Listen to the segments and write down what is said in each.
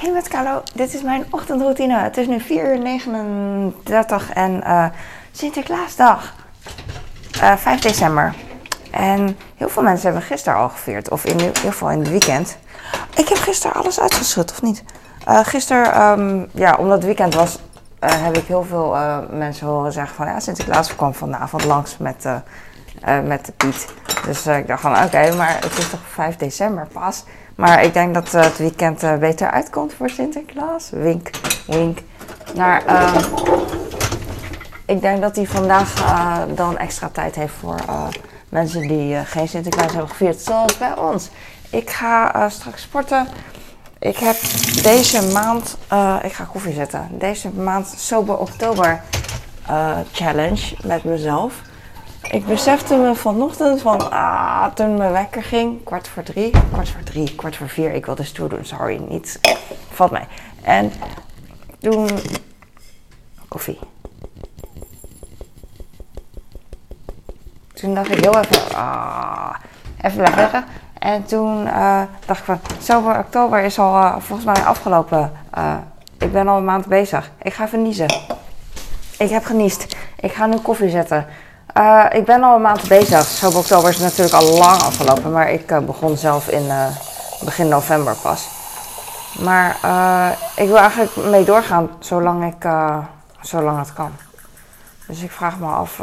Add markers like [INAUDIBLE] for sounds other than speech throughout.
Hey met Carlo, dit is mijn ochtendroutine. Het is nu 4 uur 39 en uh, Sinterklaasdag. Uh, 5 december. En heel veel mensen hebben gisteren al gevierd, of in ieder geval in het weekend. Ik heb gisteren alles uitgeschud, of niet? Uh, gisteren, um, ja, omdat het weekend was, heb ik heel veel mensen horen zeggen van... Ja, Sinterklaas kwam vanavond langs met, met Piet. Dus ik dacht van, oké, maar het is toch 5 december pas? Maar ik denk dat het weekend beter uitkomt voor Sinterklaas. Wink, wink. Maar ik denk dat hij vandaag dan extra tijd heeft voor mensen die geen Sinterklaas hebben gevierd. Zoals bij ons. Ik ga straks sporten. Ik heb deze maand, ik ga koffie zetten, deze maand Sober Oktober challenge met mezelf. Ik besefte me vanochtend van, ah, toen mijn wekker ging, kwart voor drie, kwart voor drie, kwart voor vier, ik wilde stoer doen, sorry, niet, valt mij. En toen, koffie. Toen dacht ik heel even, ah, even blijven. En toen uh, dacht ik van, zomer oktober is al uh, volgens mij afgelopen. Uh, ik ben al een maand bezig. Ik ga even niezen. Ik heb geniest. Ik ga nu koffie zetten. Ik ben al een maand bezig. Zomer oktober is natuurlijk al lang afgelopen. Maar ik begon zelf in begin november pas. Maar ik wil eigenlijk mee doorgaan zolang, ik, zolang het kan. Dus ik vraag me af.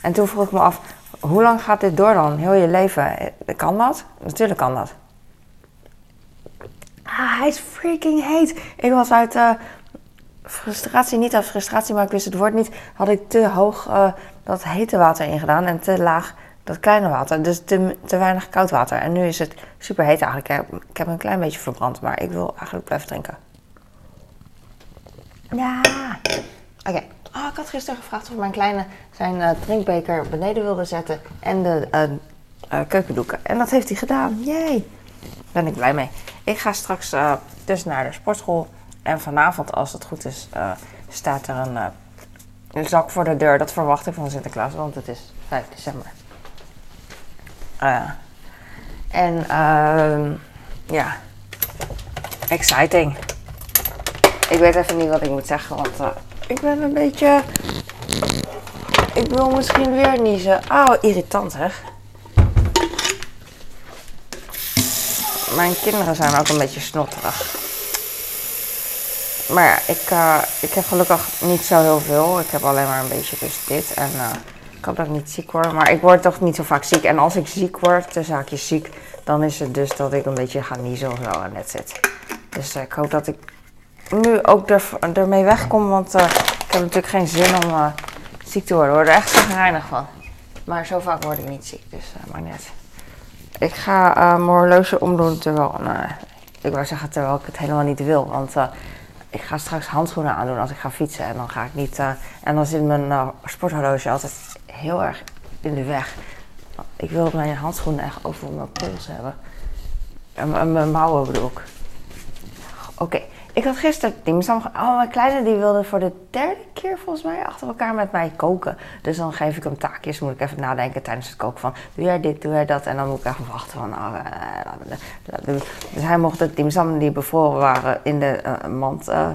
en toen vroeg ik me af, hoe lang gaat dit door dan? Heel je leven? Eh, kan dat? Natuurlijk kan dat. Ah, hij is freaking heet. Ik was uit frustratie, niet uit frustratie, maar ik wist het woord niet. Had ik te hoog uh, dat hete water ingedaan en te laag dat kleine water. Dus te, te weinig koud water. En nu is het super heet eigenlijk. Ik heb een klein beetje verbrand, maar ik wil eigenlijk blijven drinken. Ja. Oké. Okay. Oh, ik had gisteren gevraagd of mijn kleine zijn uh, drinkbeker beneden wilde zetten en de uh, keukendoeken. En dat heeft hij gedaan. Jee. Ben ik blij mee. Ik ga straks dus naar de sportschool. En vanavond, als het goed is, staat er een, een, zak voor de deur. Dat verwacht ik van Sinterklaas, want het is 5 december. en ehm, ja, exciting. Ik weet even niet wat ik moet zeggen, want ik ben een beetje. Ik wil misschien weer niezen. Oh, irritant hè. Mijn kinderen zijn ook een beetje snotterig. Maar ja, ik, uh, ik heb gelukkig niet zo heel veel. Ik heb alleen maar een beetje dus dit. En uh, ik hoop dat ik niet ziek word. Maar ik word toch niet zo vaak ziek. En als ik ziek word, de zaakjes ziek, dan is het dus dat ik een beetje ga niezen of zo. En that's it. Dus uh, ik hoop dat ik nu ook er, ermee wegkom. Want ik heb natuurlijk geen zin om ziek te worden. Ik word er echt zagrijnig van. Maar zo vaak word ik niet ziek, dus maar net. Ik ga mijn horloge omdoen terwijl... ik wou zeggen terwijl ik het helemaal niet wil. Want ik ga straks handschoenen aandoen als ik ga fietsen. En dan ga ik niet... en dan zit mijn sporthorloge altijd heel erg in de weg. Ik wil mijn handschoenen echt over mijn pols hebben. En mijn mouwen bedoel ik. Oké. Ik had gisteren dimsum. Oh, mijn kleine die wilde voor de derde keer volgens mij achter elkaar met mij koken. Dus dan geef ik hem taakjes. Moet ik even nadenken tijdens het koken van doe jij dit, doe jij dat. En dan moet ik even wachten van. Oh, dus hij mocht de dimsum die bevroren waren in de uh, mand uh,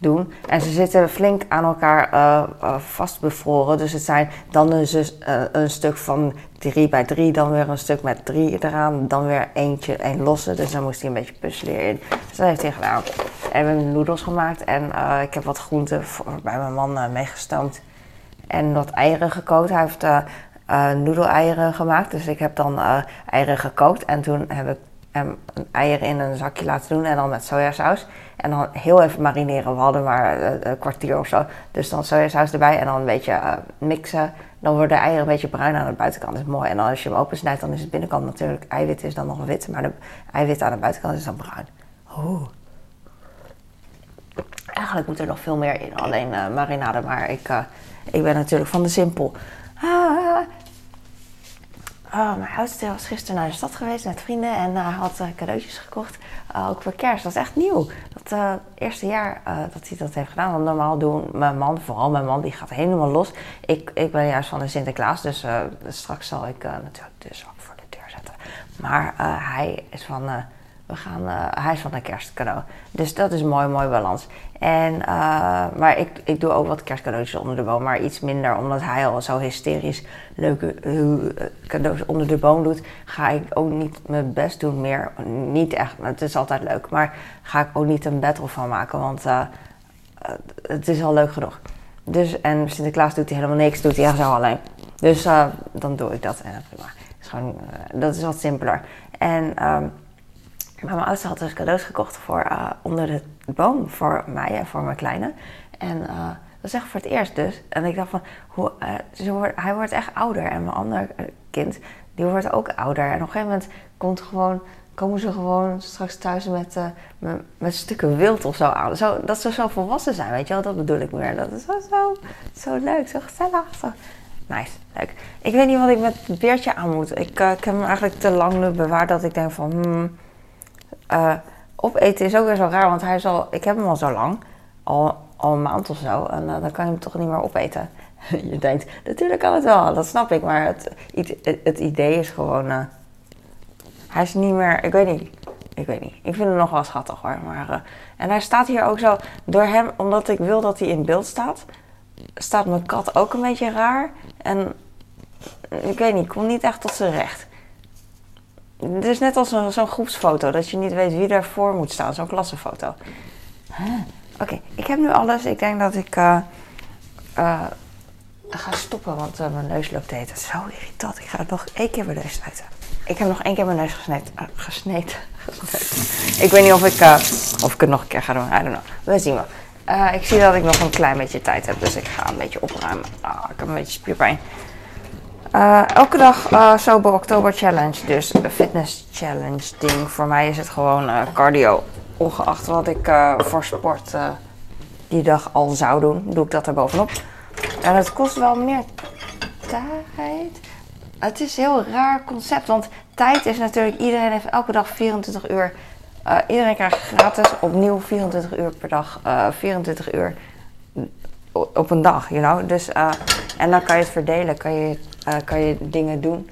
doen. En ze zitten flink aan elkaar uh, uh, vast bevroren. Dus het zijn dan een, een stuk van 3 bij 3, dan weer een stuk met 3 eraan, dan weer eentje, één losse. Dus dan moest hij een beetje puzzelen in. Dus dat heeft hij gedaan. En we hebben noedels gemaakt en ik heb wat groenten voor, bij mijn man meegestoomd. En wat eieren gekookt. Hij heeft noedeleieren gemaakt. Dus ik heb dan eieren gekookt en toen heb ik um, een eier in een zakje laten doen en dan met sojasaus. En dan heel even marineren. We hadden maar uh, een kwartier of zo. Dus dan sojasaus erbij en dan een beetje uh, mixen. Dan worden de eieren een beetje bruin aan de buitenkant. Dat is mooi. En dan als je hem opensnijdt, dan is het binnenkant natuurlijk eiwit is dan nog wit. Maar de eiwit aan de buitenkant is dan bruin. Oeh. Eigenlijk moet er nog veel meer in. Alleen uh, marinade. Maar ik, ik ben natuurlijk van de simpel. Ah, Oh, mijn oudste was gisteren naar de stad geweest met vrienden en uh, had uh, cadeautjes gekocht. Uh, ook voor kerst. Dat is echt nieuw. Dat eerste jaar dat hij dat heeft gedaan. Want normaal doen mijn man, vooral mijn man, die gaat helemaal los. Ik, ik ben juist van de Sinterklaas, dus straks zal ik natuurlijk de zak voor de deur zetten. Maar hij is van, we gaan, uh, hij is van een kerstcadeau. Dus dat is een mooi, mooi balans. En, uh, maar ik, ik doe ook wat kerstcadeautjes onder de boom, maar iets minder, omdat hij al zo hysterisch leuke cadeaus onder de boom doet. Ga ik ook niet mijn best doen meer. Niet echt, het is altijd leuk, maar ga ik ook niet een battle van maken, want het is al leuk genoeg. Dus, en Sinterklaas doet hij helemaal niks, doet hij echt zo alleen. Dus dan doe ik dat dat is wat simpeler. En um, maar mijn oudste had dus cadeaus gekocht voor uh, onder de boom voor mij en voor mijn kleine. En uh, dat is echt voor het eerst dus. En ik dacht van, hoe, uh, ze hij wordt echt ouder. En mijn ander kind, die wordt ook ouder. En op een gegeven moment komt gewoon, komen ze gewoon straks thuis met, met, met, stukken wild of zo aan. Zo, dat ze zo volwassen zijn, weet je wel. Dat bedoel ik meer. Dat is zo, zo, zo leuk, zo gezellig. Zo. Nice, leuk. Ik weet niet wat ik met het beertje aan moet. Ik, ik heb hem eigenlijk te lang nu bewaard dat ik denk van... Hmm, uh, opeten is ook weer zo raar, want hij is al, ik heb hem al zo lang, al, al een maand of zo, en uh, dan kan je hem toch niet meer opeten. [LAUGHS] je denkt, natuurlijk kan het wel, dat snap ik, maar het, het, idee is gewoon, uh, hij is niet meer, ik weet niet, ik weet niet. Ik vind hem nog wel schattig hoor, maar, en hij staat hier ook zo, door hem, omdat ik wil dat hij in beeld staat, staat mijn kat ook een beetje raar, en ik weet niet, komt niet echt tot zijn recht. Het is net als zo'n groepsfoto, dat je niet weet wie ervoor moet staan, zo'n klassenfoto. Oké, ik heb nu alles. Ik denk dat ik uh, uh, ga stoppen, want uh, mijn neus loopt te eten. Zo irritant. Ik ga nog één keer mijn neus snijden. Ik heb nog één keer mijn neus gesneden. gesneden. [LAUGHS] ik weet niet of ik, of ik het nog een keer ga doen. I don't know. We zien wel. ik zie dat ik nog een klein beetje tijd heb, dus ik ga een beetje opruimen. Ah, ik heb een beetje spierpijn. Uh, elke dag uh, Sober Oktober Challenge, dus een fitness challenge ding. Voor mij is het gewoon uh, cardio. Ongeacht wat ik voor sport die dag al zou doen, doe ik dat er bovenop. En het kost wel meer tijd. Het is een heel raar concept, want tijd is natuurlijk, iedereen heeft elke dag 24 uur. iedereen krijgt gratis opnieuw 24 uur per dag, 24 uur op een dag, you know. Dus, en dan kan je het verdelen, kan je uh, kan je dingen doen.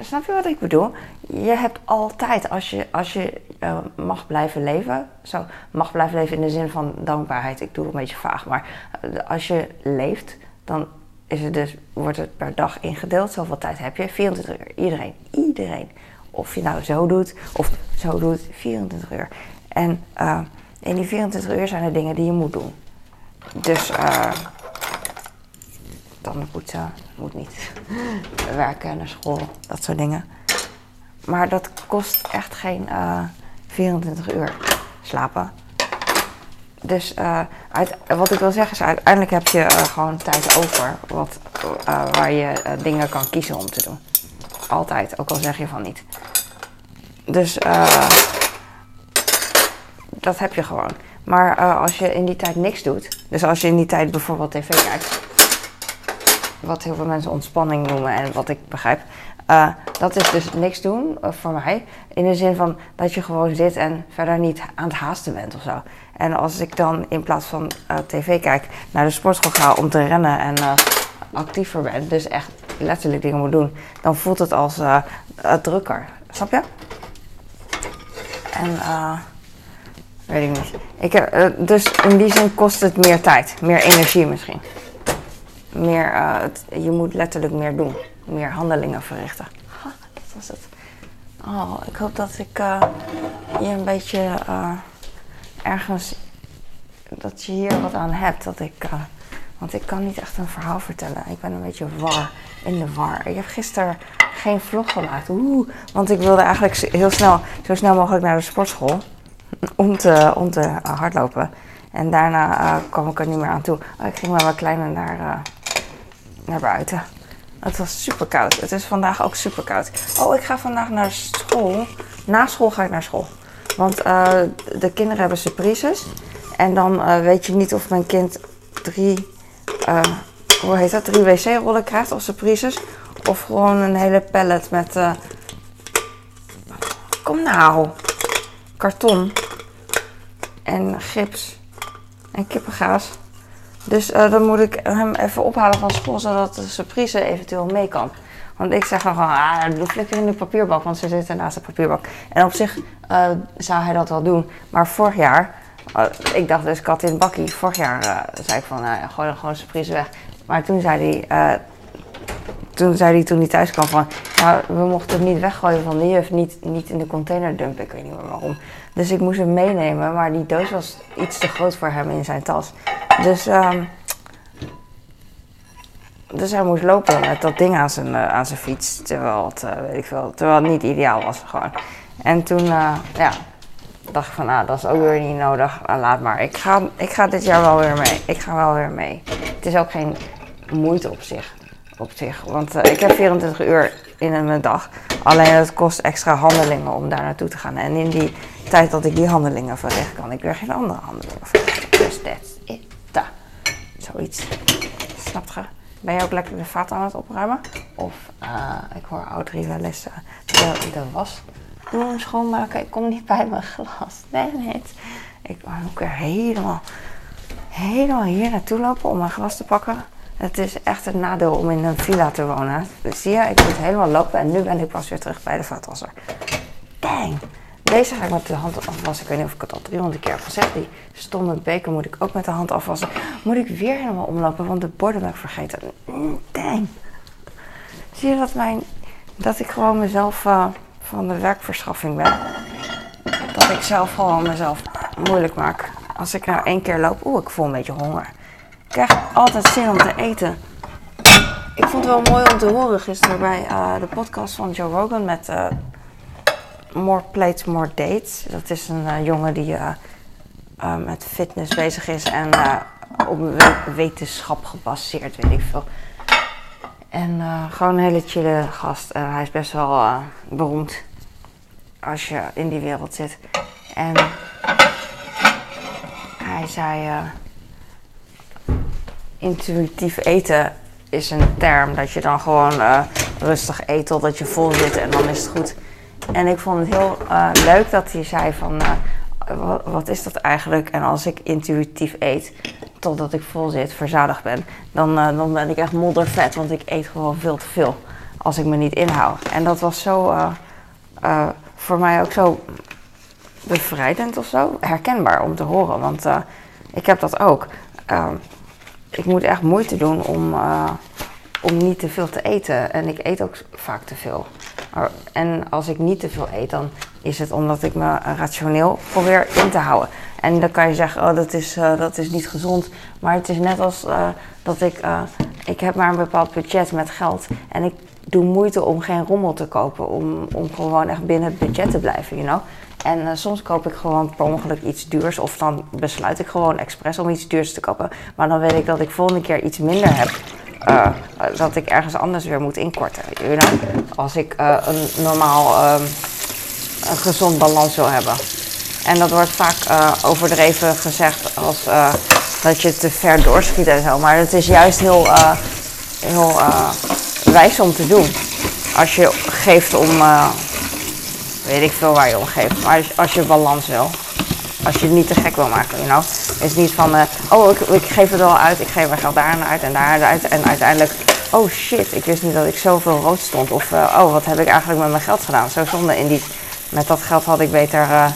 Snap je wat ik bedoel? Je hebt altijd, als je, als je uh, mag blijven leven, zo mag blijven leven in de zin van dankbaarheid, ik doe het een beetje vaag, maar uh, als je leeft, dan is het dus, wordt het per dag ingedeeld. Zoveel tijd heb je, 24 uur. Iedereen, iedereen. Of je nou zo doet of zo doet, 24 uur. En in die 24 uur zijn er dingen die je moet doen. Dus tanden poetsen, moet niet. [LAUGHS] Werken, naar school, dat soort dingen. Maar dat kost echt geen uh, eh, 24 uur slapen. Dus uh, uit, wat ik wil zeggen is, uiteindelijk heb je uh, gewoon tijd over wat, waar je dingen kan kiezen om te doen. Altijd, ook al zeg je van niet. Dus dat heb je gewoon. Maar als je in die tijd niks doet, dus als je in die tijd bijvoorbeeld tv kijkt, wat heel veel mensen ontspanning noemen en wat ik begrijp. Uh, dat is dus niks doen uh, voor mij. In de zin van dat je gewoon zit en verder niet aan het haasten bent of zo. En als ik dan in plaats van uh, tv kijk naar de sportschool ga om te rennen en actiever ben, dus echt letterlijk dingen moet doen, dan voelt het als drukker. Snap je? En weet ik niet. Ik dus in die zin kost het meer tijd, meer energie misschien meer, het, je moet letterlijk meer doen. Meer handelingen verrichten. Dat was het. Oh, ik hoop dat ik uh, je een beetje uh, ergens, dat je hier wat aan hebt. Dat ik, want ik kan niet echt een verhaal vertellen. Ik ben een beetje war, in de war. Ik heb gisteren geen vlog gemaakt. Oeh, want ik wilde eigenlijk heel snel, zo snel mogelijk naar de sportschool. Om te, om te hardlopen. En daarna kwam ik er niet meer aan toe. Oh, ik ging met mijn kleine naar buiten. Het was super koud. Het is vandaag ook super koud. Oh, ik ga vandaag naar school. Na school ga ik naar school. Want uh, de kinderen hebben surprises. En dan uh, weet je niet of mijn kind drie, uh, hoe heet dat, drie wc-rollen krijgt als surprises. Of gewoon een hele pallet met, kom nou, karton en gips en kippengaas. Dus uh, dan moet ik hem even ophalen van school, zodat de surprise eventueel mee kan. Want ik zeg dan gewoon, ah, doe flikker in de papierbak, want ze zitten naast de papierbak. En op zich uh, zou hij dat wel doen. Maar vorig jaar, uh, ik dacht dus kat in het bakkie. Vorig jaar zei ik van, nou gooi dan gewoon surprise weg. Maar toen zei hij, toen zei hij toen hij thuis kwam van, nou, we mochten het niet weggooien van de juf, niet, niet in de container dumpen. Ik weet niet meer waarom. Dus ik moest hem meenemen, maar die doos was iets te groot voor hem in zijn tas. Dus, um, dus hij moest lopen met dat ding aan zijn, uh, aan zijn fiets, terwijl het, uh, weet ik veel, terwijl het niet ideaal was gewoon. En toen, uh, ja, dacht ik van, nou, dat is ook weer niet nodig, laat maar. Ik ga, ik ga dit jaar wel weer mee. Ik ga wel weer mee. Het is ook geen moeite op zich. Op zich. Want ik heb 24 uur in een dag. Alleen het kost extra handelingen om daar naartoe te gaan. En in die tijd dat ik die handelingen verricht, kan ik weer geen andere handelingen verrichten. Dus that's it. Da. Zoiets. Snap je? Ben je ook lekker de vaat aan het opruimen? Of uh, ik hoor Audrey wel eens de, was schoonmaken. Ik kom niet bij mijn glas. Nee, nee. Ik moet weer helemaal, helemaal hier naartoe lopen om mijn glas te pakken. Het is echt een nadeel om in een villa te wonen. Dus zie je, ik moet helemaal lopen en nu ben ik pas weer terug bij de vaatwasser. Bang! Deze ga ik met de hand afwassen. Ik weet niet of ik het al 300 keer heb gezegd. Die stomme beker moet ik ook met de hand afwassen. Moet ik weer helemaal omlopen, want de borden ben ik vergeten. Dang! Zie je dat, mijn, dat ik gewoon mezelf uh, van de werkverschaffing ben? Dat ik zelf gewoon mezelf moeilijk maak. Als ik nou één keer loop, oeh, ik voel een beetje honger. Ik krijg altijd zin om te eten. Ik vond het wel mooi om te horen gisteren bij uh, de podcast van Joe Rogan met uh, More Plates, More Dates. Dat is een uh, jongen die met fitness bezig is en op wetenschap gebaseerd, weet ik veel. En gewoon een hele chille gast. hij is best wel beroemd als je in die wereld zit. En hij zei intuïtief eten is een term. Dat je dan gewoon rustig eet totdat je vol zit en dan is het goed. En ik vond het heel uh, leuk dat hij zei van, uh, wat, is dat eigenlijk? En als ik intuïtief eet totdat ik vol zit, verzadigd ben, dan, dan ben ik echt moddervet. Want ik eet gewoon veel te veel als ik me niet inhoud. En dat was zo, voor mij ook zo bevrijdend of zo. Herkenbaar om te horen, want ik heb dat ook. Ehm, ik moet echt moeite doen om, om niet te veel te eten. En ik eet ook vaak te veel. En als ik niet te veel eet, dan is het omdat ik me rationeel probeer in te houden. En dan kan je zeggen, oh, dat is, uh, dat is niet gezond. Maar het is net als uh, dat ik, ik heb maar een bepaald budget met geld. En ik doe moeite om geen rommel te kopen. Om, om gewoon echt binnen het budget te blijven, you know. En soms koop ik gewoon per ongeluk iets duurs. Of dan besluit ik gewoon expres om iets duurs te kopen. Maar dan weet ik dat ik volgende keer iets minder heb. Uh, dat ik ergens anders weer moet inkorten. Als ik uh, een normaal um, een gezond balans wil hebben. En dat wordt vaak overdreven gezegd als dat je te ver doorschiet en zo. Maar het is juist heel, heel wijs om te doen. Als je geeft om weet ik veel waar je om geeft. Maar als, je balans wil, als je het niet te gek wil maken, you know. Is niet van, uh, oh, ik, ik, geef het wel uit, ik geef mijn geld daar uit en daar uit. En uiteindelijk, oh shit, ik wist niet dat ik zoveel rood stond. Of, uh, oh, wat heb ik eigenlijk met mijn geld gedaan? Zo zonde in die, met dat geld had ik beter uh,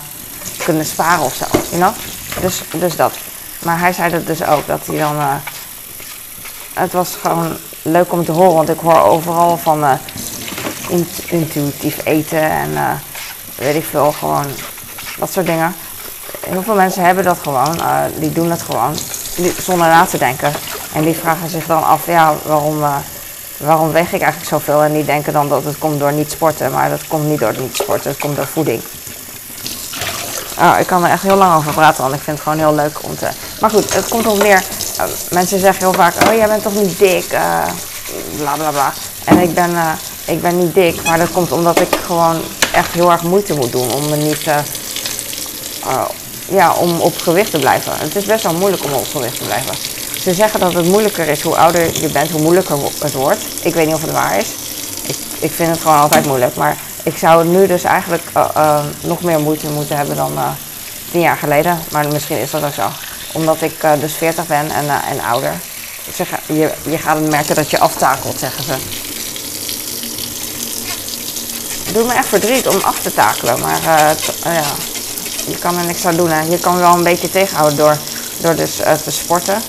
kunnen sparen of zo, you know. Dus, dus dat. Maar hij zei dat dus ook, dat hij dan, het was gewoon leuk om te horen, want ik hoor overal van intuïtief eten en weet ik veel, gewoon dat soort dingen. Heel veel mensen hebben dat gewoon, uh, die doen het gewoon zonder na te denken. En die vragen zich dan af, ja, waarom, uh, waarom weeg ik eigenlijk zoveel? En die denken dan dat het komt door niet sporten, maar dat komt niet door niet sporten, het komt door voeding. Oh, ik kan er echt heel lang over praten, want ik vind het gewoon heel leuk om te... Maar goed, het komt op neer. Uh, mensen zeggen heel vaak, oh jij bent toch niet dik, bla bla bla. En ik ben, ik ben niet dik, maar dat komt omdat ik gewoon echt heel erg moeite moet doen om me niet uh, uh, ja, om op gewicht te blijven. Het is best wel moeilijk om op gewicht te blijven. Ze zeggen dat het moeilijker is hoe ouder je bent, hoe moeilijker het wordt. Ik weet niet of het waar is. Ik, ik vind het gewoon altijd moeilijk. Maar ik zou nu dus eigenlijk uh, nog meer moeite moeten hebben dan tien jaar geleden. Maar misschien is dat ook zo. Omdat ik dus 40 ben en, en ouder. Zeg, je, je gaat merken dat je aftakelt, zeggen ze. doet me echt verdriet om af te takelen. Maar ja, je kan er niks aan doen. Hè. Je kan wel een beetje tegenhouden door, door dus uh, te sporten.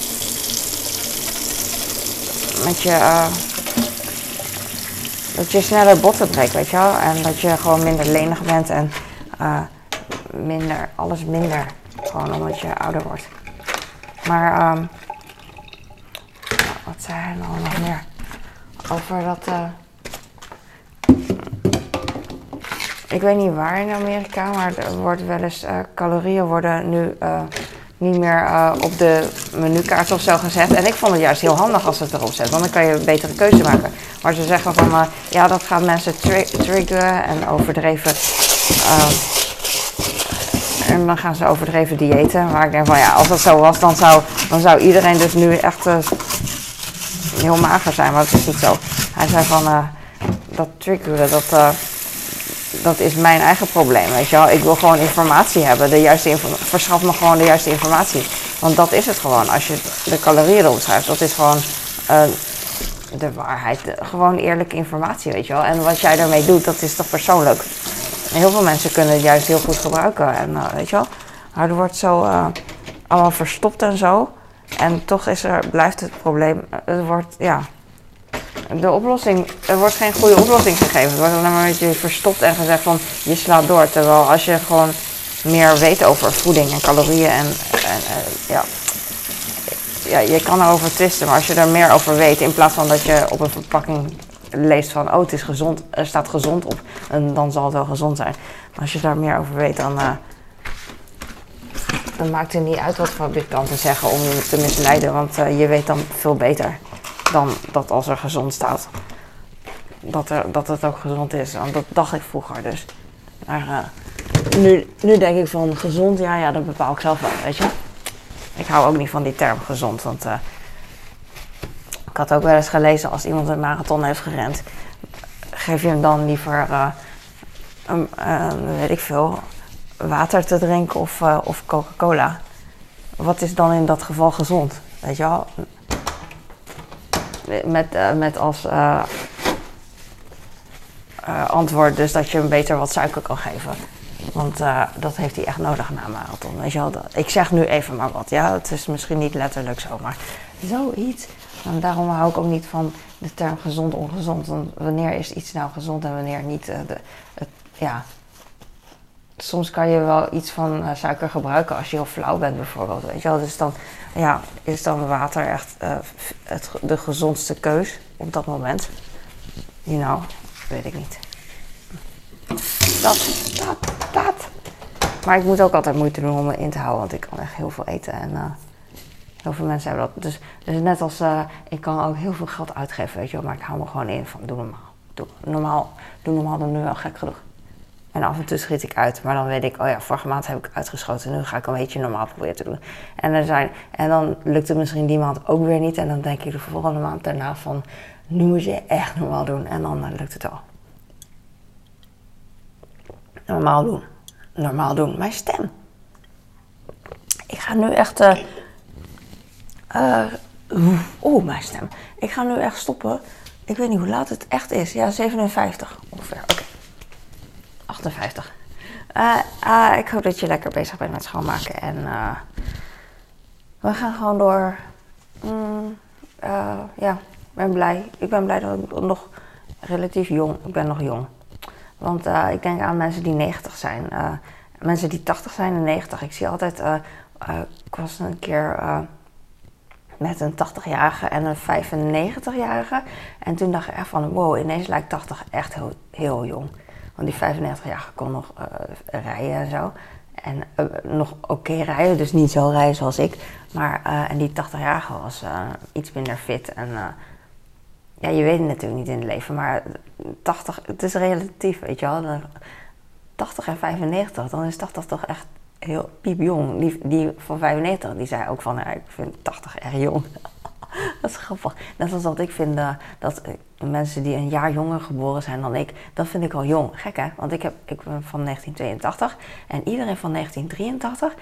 Met je, uh, dat je sneller botten breekt, weet je wel. En dat je gewoon minder lenig bent en minder, alles minder. Gewoon omdat je ouder wordt. Maar, um, wat zei hij nou nog meer? Over dat. Uh, ik weet niet waar in Amerika, maar er wordt wel eens uh, calorieën worden nu uh, niet meer uh, op de menukaart of zo gezet. En ik vond het juist heel handig als het erop zetten, want dan kan je een betere keuze maken. Maar ze zeggen van ja, dat gaat mensen tri triggeren en overdreven. en dan gaan ze overdreven diëten. Maar ik denk van ja, als dat zo was, dan zou, dan zou iedereen dus nu echt heel mager zijn, maar dat is niet zo. Hij zei van, dat triggeren, dat, dat is mijn eigen probleem, weet je wel. Ik wil gewoon informatie hebben, de juiste info verschaf me gewoon de juiste informatie. Want dat is het gewoon, als je de calorieën erop dat is gewoon uh, de waarheid. Gewoon eerlijke informatie, weet je wel. En wat jij daarmee doet, dat is toch persoonlijk. Heel veel mensen kunnen het juist heel goed gebruiken. En weet je wel, maar er wordt zo allemaal verstopt en zo. En toch is er, blijft het probleem, het wordt, ja, de oplossing, er wordt geen goede oplossing gegeven. Het wordt alleen maar een beetje verstopt en gezegd van je slaat door. Terwijl als je gewoon meer weet over voeding en calorieën en, en ja, ja, je kan erover twisten, maar als je er meer over weet, in plaats van dat je op een verpakking leest van oh het is gezond, er staat gezond op, en dan zal het wel gezond zijn. Maar als je daar meer over weet, dan, uh, dan maakt het niet uit wat fabrikanten zeggen om je te misleiden, want uh, je weet dan veel beter dan dat als er gezond staat, dat, er, dat het ook gezond is. Want dat dacht ik vroeger dus. Maar uh, nu, nu denk ik van gezond, ja, ja, dat bepaal ik zelf wel, weet je. Ik hou ook niet van die term gezond, want uh, ik had ook wel eens gelezen als iemand een marathon heeft gerend, geef je hem dan liever, uh, weet ik veel, water te drinken of, of Coca-Cola. Wat is dan in dat geval gezond? Weet je wel? Met, uh, met als uh, antwoord dus dat je hem beter wat suiker kan geven. Want dat heeft hij echt nodig na marathon. Weet je wel? Ik zeg nu even maar wat. Ja, het is misschien niet letterlijk zo, maar zoiets. Daarom hou ik ook niet van de term gezond-ongezond. Want wanneer is iets nou gezond en wanneer niet? de, ja, soms kan je wel iets van uh, suiker gebruiken als je heel flauw bent bijvoorbeeld. Weet je wel? Dus dan ja, is dan water echt uh, het, de gezondste keus op dat moment. You know, weet ik niet. Dat, dat, dat. Maar ik moet ook altijd moeite doen om me in te houden, want ik kan echt heel veel eten. En uh, heel veel mensen hebben dat. Dus, dus net als ik kan ook heel veel geld uitgeven, weet je wel. Maar ik hou me gewoon in van doe normaal. Doe normaal, doe normaal dan nu wel gek genoeg. En af en toe schiet ik uit. Maar dan weet ik, oh ja, vorige maand heb ik uitgeschoten. Nu ga ik een beetje normaal proberen te doen. En, er zijn, en dan lukt het misschien die maand ook weer niet. En dan denk ik de volgende maand daarna van, nu moet je echt normaal doen. En dan uh, lukt het wel. Normaal doen. Normaal doen. Mijn stem. Ik ga nu echt... Uh, Oeh, mijn stem. Ik ga nu echt stoppen. Ik weet niet hoe laat het echt is. Ja, 57 ongeveer. 58. Uh, uh, ik hoop dat je lekker bezig bent met schoonmaken. En uh, we gaan gewoon door. Mm, ja, ik ben blij. Ik ben blij dat ik nog relatief jong. Ik ben nog jong. Want ik denk aan mensen die 90 zijn. mensen die 80 zijn en 90. Ik zie altijd. ik was een keer met een 80-jarige en een 95-jarige. En toen dacht ik echt van, wow, ineens lijkt 80 echt heel, heel jong. Want die 95 jaar kon nog uh, rijden en zo. En uh, nog oké rijden, dus niet zo rijden zoals ik. Maar, uh, en die 80-jarige was iets minder fit. En ja, je weet het natuurlijk niet in het leven, maar 80, het is relatief, weet je wel. 80 en 95, dan is 80 toch echt heel piepjong. Die, die van 95, die zei ook van, ik vind 80 erg jong. [LAUGHS] dat is grappig. Net als dat ik vind uh, dat uh, mensen die een jaar jonger geboren zijn dan ik, dat vind ik al jong. Gek hè? Want ik, heb, ik ben van 1982 en iedereen van 1983,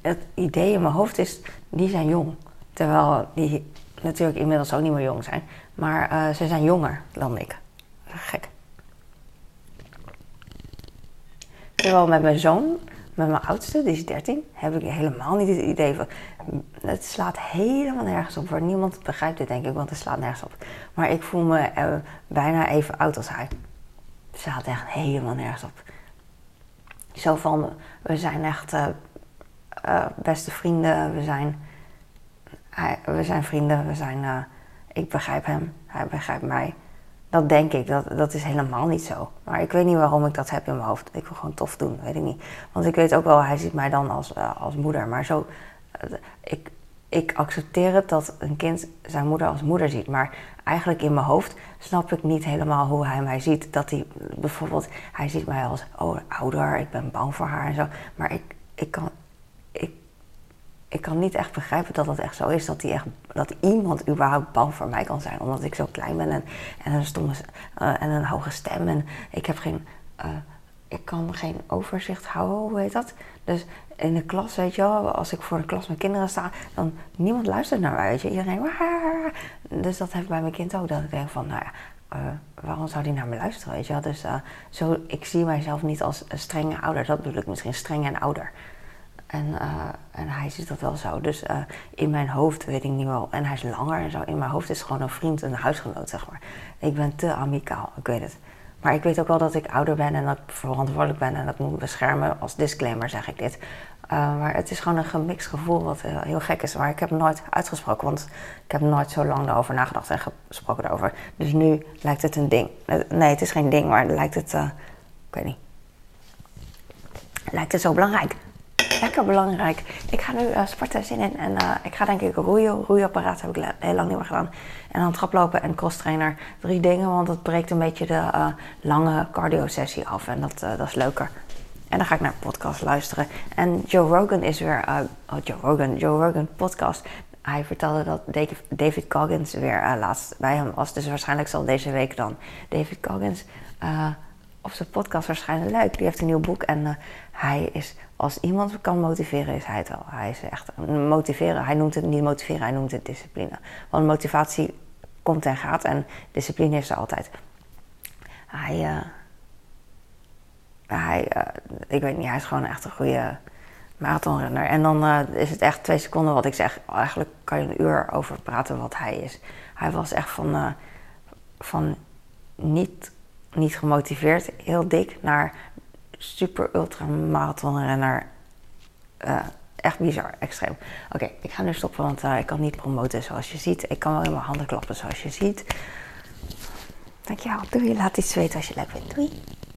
het idee in mijn hoofd is, die zijn jong. Terwijl die natuurlijk inmiddels ook niet meer jong zijn. Maar uh, ze zijn jonger dan ik. Gek. Terwijl met mijn zoon, met mijn oudste, die is 13, heb ik helemaal niet het idee van. Het slaat helemaal nergens op. Voor niemand begrijpt dit, denk ik, want het slaat nergens op. Maar ik voel me eh, bijna even oud als hij. Het slaat echt helemaal nergens op. Zo van, we zijn echt uh, uh, beste vrienden, we zijn, we zijn vrienden, we zijn, ik begrijp hem, hij begrijpt mij. Dat denk ik, dat, dat is helemaal niet zo. Maar ik weet niet waarom ik dat heb in mijn hoofd. Ik wil gewoon tof doen, weet ik niet. Want ik weet ook wel, hij ziet mij dan als, uh, als moeder. Maar zo, uh, ik, ik accepteer het dat een kind zijn moeder als moeder ziet. Maar eigenlijk in mijn hoofd snap ik niet helemaal hoe hij mij ziet. Dat hij bijvoorbeeld, hij ziet mij als oh, ouder, ik ben bang voor haar en zo. Maar ik, ik kan, ik ik kan niet echt begrijpen dat dat echt zo is. Dat, die echt, dat iemand überhaupt bang voor mij kan zijn. Omdat ik zo klein ben en, en een stomme uh, en een hoge stem. En ik heb geen. Uh, ik kan geen overzicht houden, hoe heet dat? Dus in de klas, weet je wel, als ik voor de klas met kinderen sta, dan niemand luistert naar mij, weet je. Iedereen, Waah! dus dat heeft bij mijn kind ook, dat ik denk van, nou ja, uh, waarom zou die naar me luisteren, weet je. Dus zo, ik zie mijzelf niet als een strenge ouder, dat bedoel ik misschien streng en ouder. En, uh, en hij ziet dat wel zo. Dus uh, in mijn hoofd weet ik niet wel. En hij is langer en zo. In mijn hoofd is gewoon een vriend, een huisgenoot, zeg maar. Ik ben te amicaal, ik weet het. Maar ik weet ook wel dat ik ouder ben en dat ik verantwoordelijk ben en dat moet beschermen. Als disclaimer zeg ik dit. Uh, maar het is gewoon een gemixt gevoel wat heel, gek is. Maar ik heb nooit uitgesproken, want ik heb nooit zo lang erover nagedacht en gesproken erover. Dus nu lijkt het een ding. Nee, het is geen ding, maar lijkt het, ik weet niet. Lijkt het zo belangrijk lekker belangrijk. Ik ga nu uh, sporten, zin in. En uh, ik ga denk ik roeien. Roeiapparaat heb ik heel lang niet meer gedaan. En dan traplopen en crosstrainer. Drie dingen, want dat breekt een beetje de uh, lange cardio-sessie af. En dat, dat is leuker. En dan ga ik naar podcast luisteren. En Joe Rogan is weer... oh, Joe Rogan. Joe Rogan podcast. Hij vertelde dat David Coggins weer laatst bij hem was. Dus waarschijnlijk zal deze week dan David Coggins op zijn podcast waarschijnlijk leuk. Die heeft een nieuw boek en hij is als iemand kan motiveren, is hij het wel. Hij is echt motiveren. Hij noemt het niet motiveren, hij noemt het discipline. Want motivatie komt en gaat en discipline is er altijd. Hij, uh, hij uh, ik weet niet, hij is gewoon echt een goede marathonrenner. En dan uh, is het echt twee seconden wat ik zeg. Eigenlijk kan je een uur over praten wat hij is. Hij was echt van, van niet, niet gemotiveerd, heel dik, naar super ultramarathonrenner. Uh, echt bizar, extreem. Oké, ik ga nu stoppen, want uh, ik kan niet promoten zoals je ziet. Ik kan wel in mijn handen klappen zoals je ziet. Dankjewel. Doei. Laat iets weten als je leuk vindt. Doei.